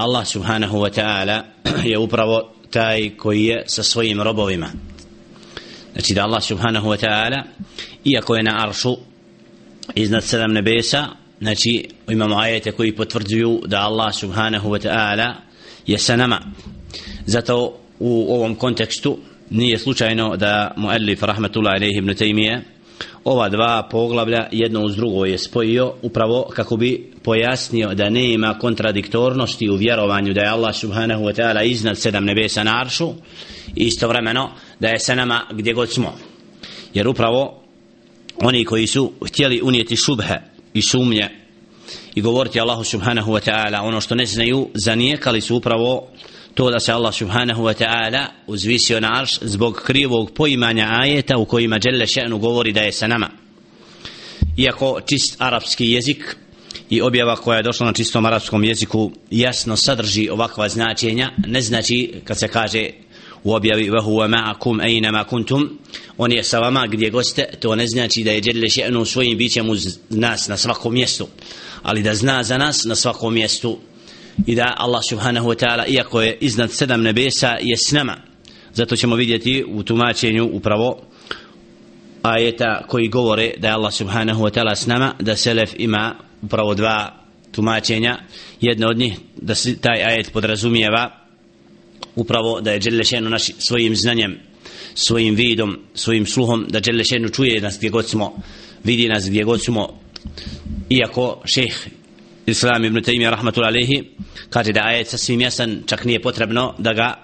Allah subhanahu wa ta'ala je upravo taj koji je sa svojim robovima. Znači da Allah subhanahu wa ta'ala iako je na aršu iznad sedam nebesa znači imamo ajete koji potvrđuju da Allah subhanahu wa ta'ala je sa nama. Zato u ovom kontekstu nije slučajno da muallif rahmetullah alejhi ibn Taymije ova dva poglavlja jedno uz drugo je spojio upravo kako bi pojasnio da nema kontradiktornosti u vjerovanju da je Allah subhanahu wa ta'ala iznad sedam nebesa na aršu i istovremeno da je sa nama gdje god smo. Jer upravo oni koji su htjeli unijeti šubhe i sumnje i govoriti Allahu subhanahu wa ta'ala ono što ne znaju zanijekali su upravo to da se Allah subhanahu wa ta'ala uzvisio na arš zbog krivog poimanja ajeta u kojima Đelle še'nu govori da je sa nama. Iako čist arapski jezik i objava koja je došla na čistom arapskom jeziku jasno sadrži ovakva značenja ne znači kad se kaže u objavi وَهُوَ huwa ma'akum ayna ma kuntum on je sa vama gdje goste to ne znači da je Đelle še'nu svojim bićem uz nas na svakom mjestu. Ali da zna za nas na svakom mjestu i da Allah subhanahu wa ta'ala iako je iznad sedam nebesa je s nama. Zato ćemo vidjeti u tumačenju upravo ajeta koji govore da je Allah subhanahu wa ta'ala s nama da Selef ima upravo dva tumačenja. Jedno od njih da se taj ajet podrazumijeva upravo da je Đelešenu naš svojim znanjem svojim vidom, svojim sluhom da Đelešenu čuje nas gdje god smo vidi nas gdje god smo iako šeh Islam ibn Taymi rahmatul alehi kaže da ajet sasvim jasan čak nije potrebno da ga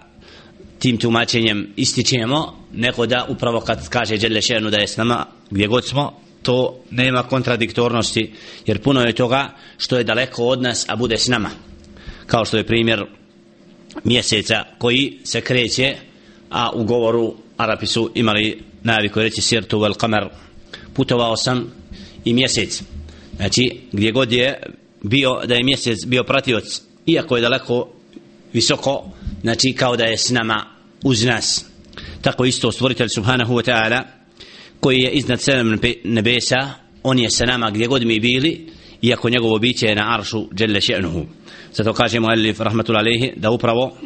tim tumačenjem ističemo neko da upravo kad kaže Đele Šenu da je s nama gdje god smo to nema kontradiktornosti jer puno je toga što je daleko od nas a bude s nama. Kao što je primjer mjeseca koji se kreće a u govoru Arapi su imali naviku reći sirtu vel kamer. Putovao sam i mjesec. Znači gdje god je bio da je mjesec bio pratioc iako je daleko visoko znači kao da je s nama uz nas. Tako isto stvoritelj subhanahu wa ta'ala koji je iznad sedam nebesa on je sa nama gdje god mi bili iako njegovo biće je na aršu dželle še'nuhu. Zato kaže muallif alif rahmatul alaihi da upravo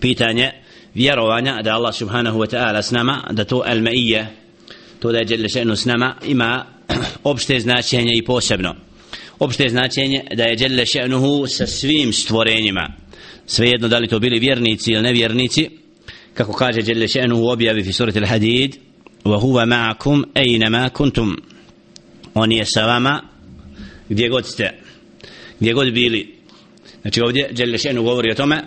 pitanje vjerovanja da Allah subhanahu wa ta'ala s nama da to al ma'ije to da je dželle še'nu s nama ima opšte značenje i posebno opšte značenje da je Đelle še'nuhu sa svim stvorenjima. Svejedno da li to bili vjernici ili nevjernici kako kaže Đelle še'nuhu u objavi fi surati al-hadid wa huwa ma'akum ejnama kuntum. On je sa vama gdje god ste gdje god bili. Znači ovdje Đelle še'nuhu govori o tome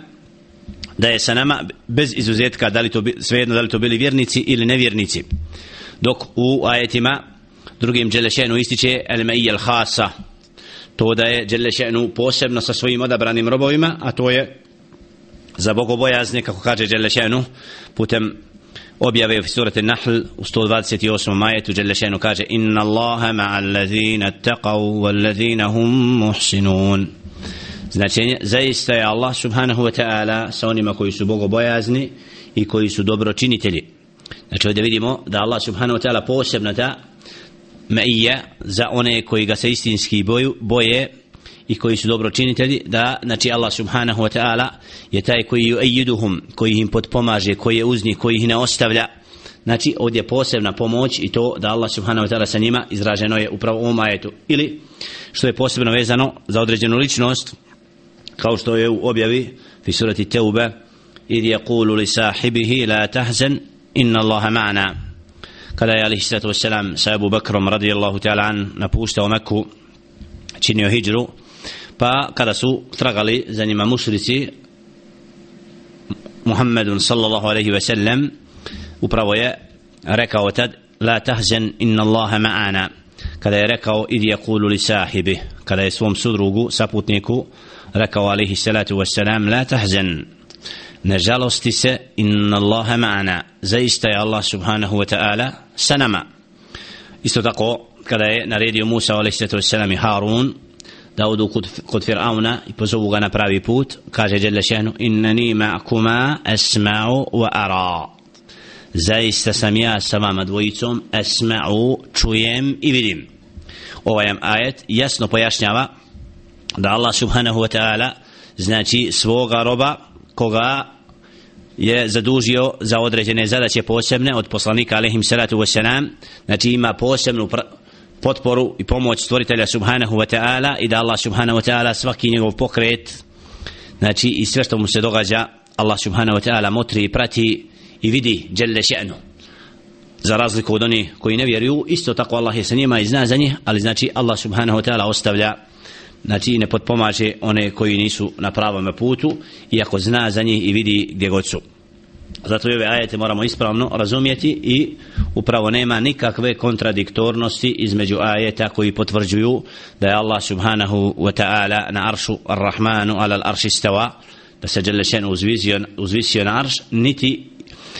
da je sa nama bez izuzetka da li to svejedno da li to bili vjernici ili nevjernici. Dok u ajetima drugim Đelle še'nuhu ističe al-ma'iyya al-khasa to da je Đelešenu posebno sa svojim odabranim robovima, a to je za bogobojazne, kako kaže Đelešenu, putem objave u surati Nahl u 128. majetu Đelešenu kaže Inna Allaha ma'al ladhina taqav wal ladhina hum muhsinun. Značenje, zaista je Allah subhanahu wa ta'ala sa onima koji su bogobojazni i koji su dobročinitelji. Znači ovdje vidimo da Allah subhanahu wa ta'ala posebno ta meija za one koji ga se istinski boju, boje i koji su dobročinitelji da znači Allah subhanahu wa ta'ala je taj koji ju koji im potpomaže koji je uz njih koji ih ne ostavlja. Znači ovdje posebna pomoć i to da Allah subhanahu wa ta'ala sa njima izraženo je upravo u ovom ajetu. Ili što je posebno vezano za određenu ličnost kao što je u objavi fi surati Teube idh yaqulu li sahibihi la tahzan inna Allaha ma'ana kada je alihi sallatu wasalam sa Abu Bakrom radijallahu ta'ala an napuštao Meku činio hijđru pa kada su tragali za njima mušrici Muhammedun sallallahu alaihi ve sellem upravo je rekao tad la tahzan inna Allaha ma'ana. Kada je rekao idi jakulu li sahibi. Kada je svom sudrugu saputniku rekao alaihi sallatu wasalam la tahzan ne žalosti se inna Allaha ma'ana. Zaista je Allah subhanahu wa ta'ala sa nama isto tako kada je naredio Musa a.s. i Harun da odu kod, kod Fir'auna i pozovu ga na pravi put kaže Jelle šehnu innani ma'kuma esma'u wa ara zaista sam ja sa vama dvojicom esma'u čujem i vidim ovaj ajet jasno pojašnjava da Allah subhanahu wa ta'ala znači svoga roba koga je zadužio za određene zadaće posebne od poslanika alaihim salatu wasalam znači ima posebnu potporu i pomoć stvoritelja subhanahu wa ta'ala i da Allah subhanahu wa ta'ala svaki njegov pokret znači i sve što mu se događa Allah subhanahu wa ta'ala motri i prati i vidi djelle še'nu. Za razliku od onih koji ne vjeruju isto tako Allah je sa njima i zna za njih ali znači Allah subhanahu wa ta'ala ostavlja znači ne potpomaže one koji nisu na pravom putu iako zna za njih i vidi gdje god su. Zato ove ajete moramo ispravno razumjeti i upravo nema nikakve kontradiktornosti između ajeta koji potvrđuju da je Allah subhanahu wa ta'ala na aršu ar-Rahmanu ala al-arši stava da se Đelešen uzvisio, uzvisio na arš niti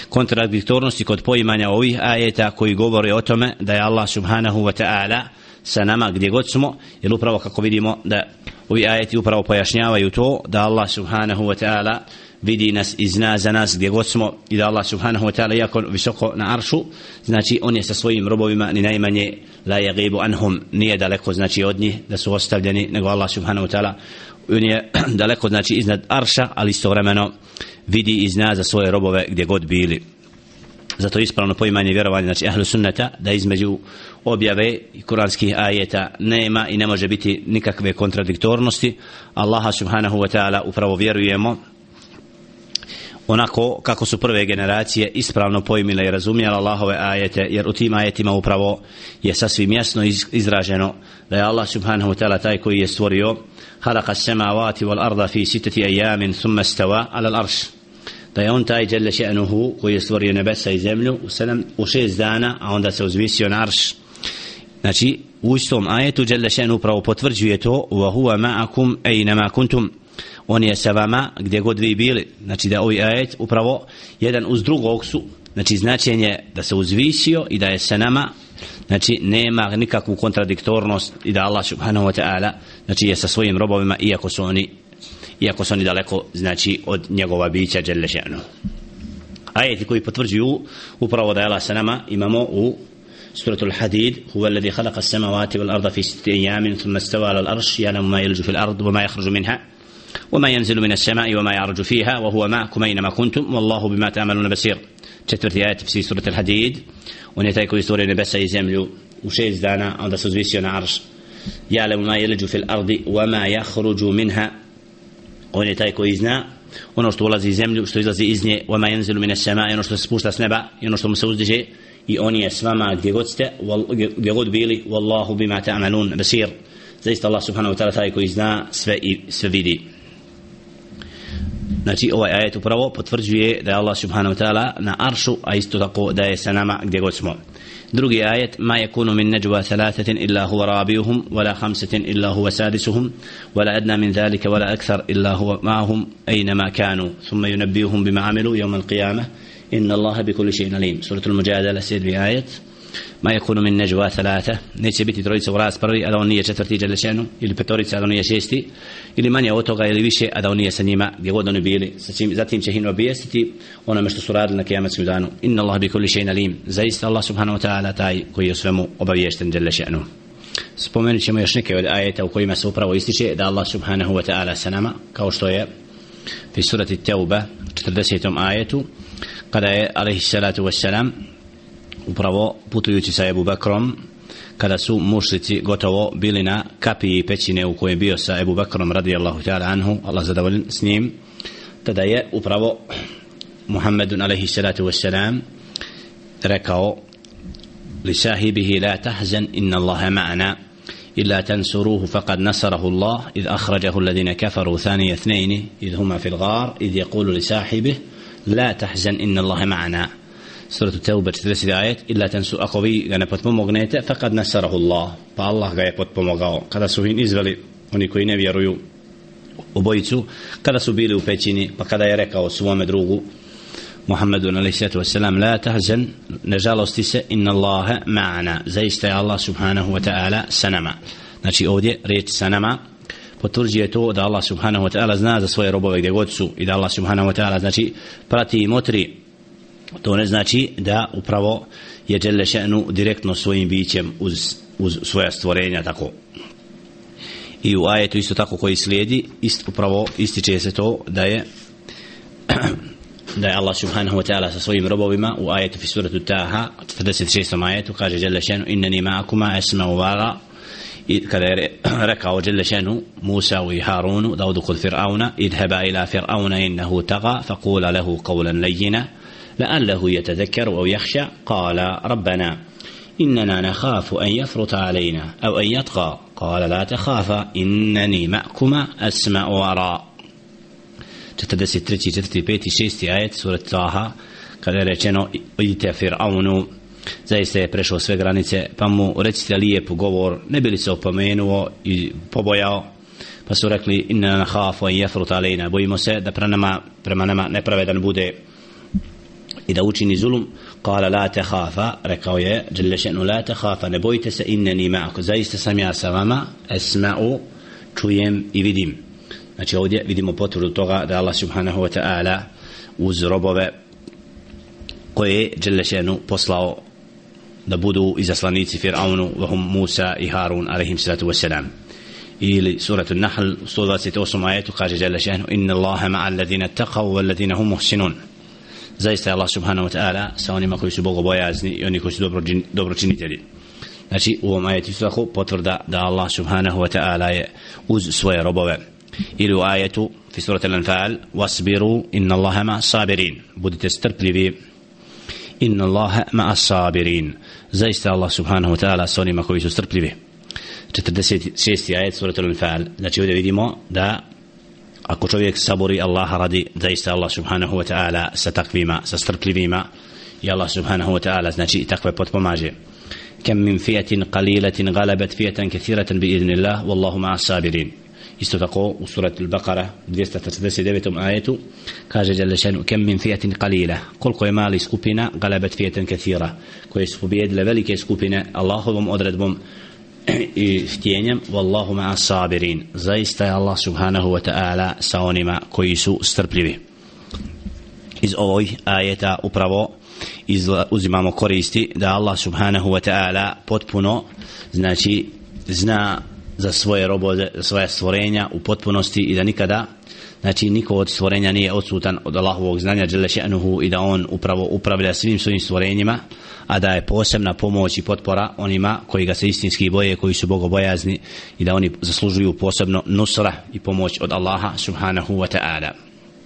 kontradiktornosti kod poimanja ovih ajeta koji govore o tome da je Allah subhanahu wa ta'ala sa nama gdje god smo jer upravo kako vidimo da ovi ajeti upravo pojašnjavaju to da Allah subhanahu wa ta'ala vidi nas i zna za nas gdje god smo i da Allah subhanahu wa ta'ala jako visoko na aršu znači on je sa svojim robovima ni najmanje la yagibu anhum nije daleko znači od njih da su ostavljeni nego Allah subhanahu wa ta'ala on je daleko znači iznad arša ali istovremeno vidi i zna za svoje robove gdje god bili zato ispravno poimanje vjerovanja znači ahlu sunnata da između objave i kuranskih ajeta nema i ne može biti nikakve kontradiktornosti. Allaha subhanahu wa ta'ala upravo vjerujemo onako kako su prve generacije ispravno pojmile i razumjela Allahove ajete jer u tim ajetima upravo je sasvim jasno izraženo da je Allah subhanahu wa ta'ala taj koji je stvorio halaka samavati wal arda fi sitati ajamin thumma stava ala al da je on taj djelle še'nuhu koji je stvorio nebesa i zemlju u, sedam, u šest dana a onda se uzvisio na arš. Znači u istom ajetu djelle Še'nuhu upravo potvrđuje to wa huwa ma'akum ejnama kuntum. On je sa vama gdje god vi bili. Znači da ovaj ajet upravo jedan uz drugog su znači značenje da se uzvisio i da je sa nama. Znači nema nikakvu kontradiktornost i da Allah subhanahu wa ta'ala znači je sa svojim robovima iako su oni iako su oni daleko znači od njegova bića dželle ajeti koji potvrđuju upravo da je Allah sa nama imamo u سورة الحديد هو الذي خلق السماوات والأرض في ستة أيام ثم استوى على الأرش يعلم ما يلج في الأرض وما يخرج منها وما ينزل من السماء وما يعرج فيها وهو معكم أينما كنتم والله بما تعملون بصير četvrti ajet في سورة الحديد on je taj koji stvorio nebesa i zemlju u šest dana onda se uzvisio na يعلم ما يلج في الأرض وما يخرج منها on je taj koji zna ono što ulazi iz zemlju što izlazi iz nje وما ينزل من السماء ono što se spušta s neba i ono što mu se uzdiže i on je s vama gdje god ste gdje god bili والله بما تعملون بصير zaista Allah subhanahu wa ta'ala taj koji zna sve i sve vidi Znači ovaj ajet upravo potvrđuje da je Allah subhanahu wa ta'ala na aršu, a isto tako da je sa nama gdje god smo. درجة آية ما يكون من نجوى ثلاثة إلا هو رابيهم ولا خمسة إلا هو سادسهم ولا أدنى من ذلك ولا أكثر إلا هو معهم أينما كانوا ثم ينبيهم بما عملوا يوم القيامة إن الله بكل شيء عليم سورة المجادلة سيد بآية ma yakunu min najwa thalatha. Neće biti trojica u raspravi a da on nije četvrti dželešenu ili petorica a da on nije šesti ili manje od toga ili više a da on nije sa njima gdje god oni bili. Sa čim, zatim će hin obijestiti onome što su radili na kijamatskom danu. Inna Allah bi kulli shay'in alim. Zaista Allah subhanahu wa ta'ala taj koji je svemu obaviješten dželešenu spomenut ćemo još neke od ajeta u kojima se upravo ističe da Allah subhanahu wa ta'ala sa nama kao što je fi surati Teuba 40. ajetu kada je alaihi salatu wassalam upravo putujući sa Ebu Bakrom kada su mušlici gotovo bili na kapiji pećine u kojem bio sa Ebu Bakrom radijallahu ta'ala anhu Allah zadovoljen s njim tada je upravo Muhammedun alaihi salatu wassalam rekao li sahibihi la tahzan inna Allahe ma'ana إلا تنصروه فقد نصره الله إذ أخرجه الذين كفروا ثاني اثنين إذ هما في الغار إذ يقول لصاحبه لا تحزن إن الله معنا suratu Teuba 40 ajet illa tensu ako vi ga ne potpomognete faqad nasarahu Allah pa Allah ga je potpomogao. Kada su im izveli oni koji ne vjeruju obojicu kada su bili u pećini pa kada je rekao svome drugu Muhammedu alaihissalatu wassalam la tahzan ne žalosti se inna Allahe ma'ana zaista je Allah subhanahu wa ta'ala sa nama znači ovdje riječ sa nama potvrđuje to da Allah subhanahu wa ta'ala zna za svoje robove gdje god su i da Allah subhanahu wa ta'ala znači prati i motri to ne znači da upravo je Đelešenu direktno svojim bićem uz, uz svoja stvorenja tako i u ajetu isto tako koji slijedi ist, upravo ističe se to da je da je Allah subhanahu wa ta'ala sa svojim robovima u ajetu fi suratu Taha 46. ajetu kaže Jalla šenu innani ma'akuma esma u i kada je rekao Jalla šenu Musa i Harunu da odu kod Fir'auna idheba ila Fir'auna innahu taga faqula lehu qawlan lejina لعله يتذكر أو يخشى قال ربنا إننا نخاف أن يفرط علينا أو أن يطغى قال لا تخافا إنني معكما أسمع وأرى 43. 4. 5. 6. ajet surat Taha kada je rečeno idite Fir'aunu zaista je prešao sve granice pa mu recite lijep govor ne bili se opomenuo i pobojao pa su rekli inna na hafu i jefrut alejna bojimo se da prema nama, prema nama nepravedan bude i da učini zulum kala la te hafa rekao je dželle la te hafa ne bojite se inneni ma'ako. Zaista sam ja sa vama esma'u čujem i vidim. Znači ovdje vidimo potvrdu toga da Allah subhanahu wa ta'ala uz robove koje dželle še'nu poslao da budu izaslanici Fir'aunu vahum Musa i Harun alaihim salatu wasalam ili suratu Nahl 128 ajetu kaže dželle inna Allaha ma'a ladina taqavu wal ladina hum muhsinun zaista je Allah subhanahu wa ta'ala sa onima koji su bogobojazni i oni koji su dobro, dobročinitelji znači u ovom ajetu tako potvrda da Allah subhanahu wa ta'ala je uz svoje robove. Ili u ajetu fi surat al-anfal wasbiru inna Allaha ma sabirin. Budite strpljivi. Inna Allaha ma sabirin. Zaista Allah subhanahu wa ta'ala sa onima koji su strpljivi. 46. ajet surat al-anfal. Znači ovdje vidimo da ako čovjek sabori Allaha radi zaista Allah subhanahu wa ta'ala sa takvima sa strpljivima i Allah subhanahu wa ta'ala znači takve potpomaže kem min fijatin qalilatin galabat fijatan kathiratan bi idnillah wallahu ma'a sabirin isto tako u surat al-Baqara 249. ajetu kaže Jalla šanu kem min fijatin qalila koliko je mali skupina galabat fijatan kathira koje su pobjedile velike skupine Allahovom odredbom i htjenjem wallahu ma'a sabirin. Zaista je Allah subhanahu wa ta'ala sa onima koji su strpljivi. Iz ovoj ajeta upravo iz, uzimamo koristi da Allah subhanahu wa ta'ala potpuno znači zna za svoje robove, svoje stvorenja u potpunosti i da nikada znači niko od stvorenja nije odsutan od Allahovog znanja dželle še'nuhu i da on upravo upravlja svim svojim stvorenjima a da je posebna pomoć i potpora onima koji ga se istinski boje koji su bogobojazni i da oni zaslužuju posebno nusra i pomoć od Allaha subhanahu wa ta'ala.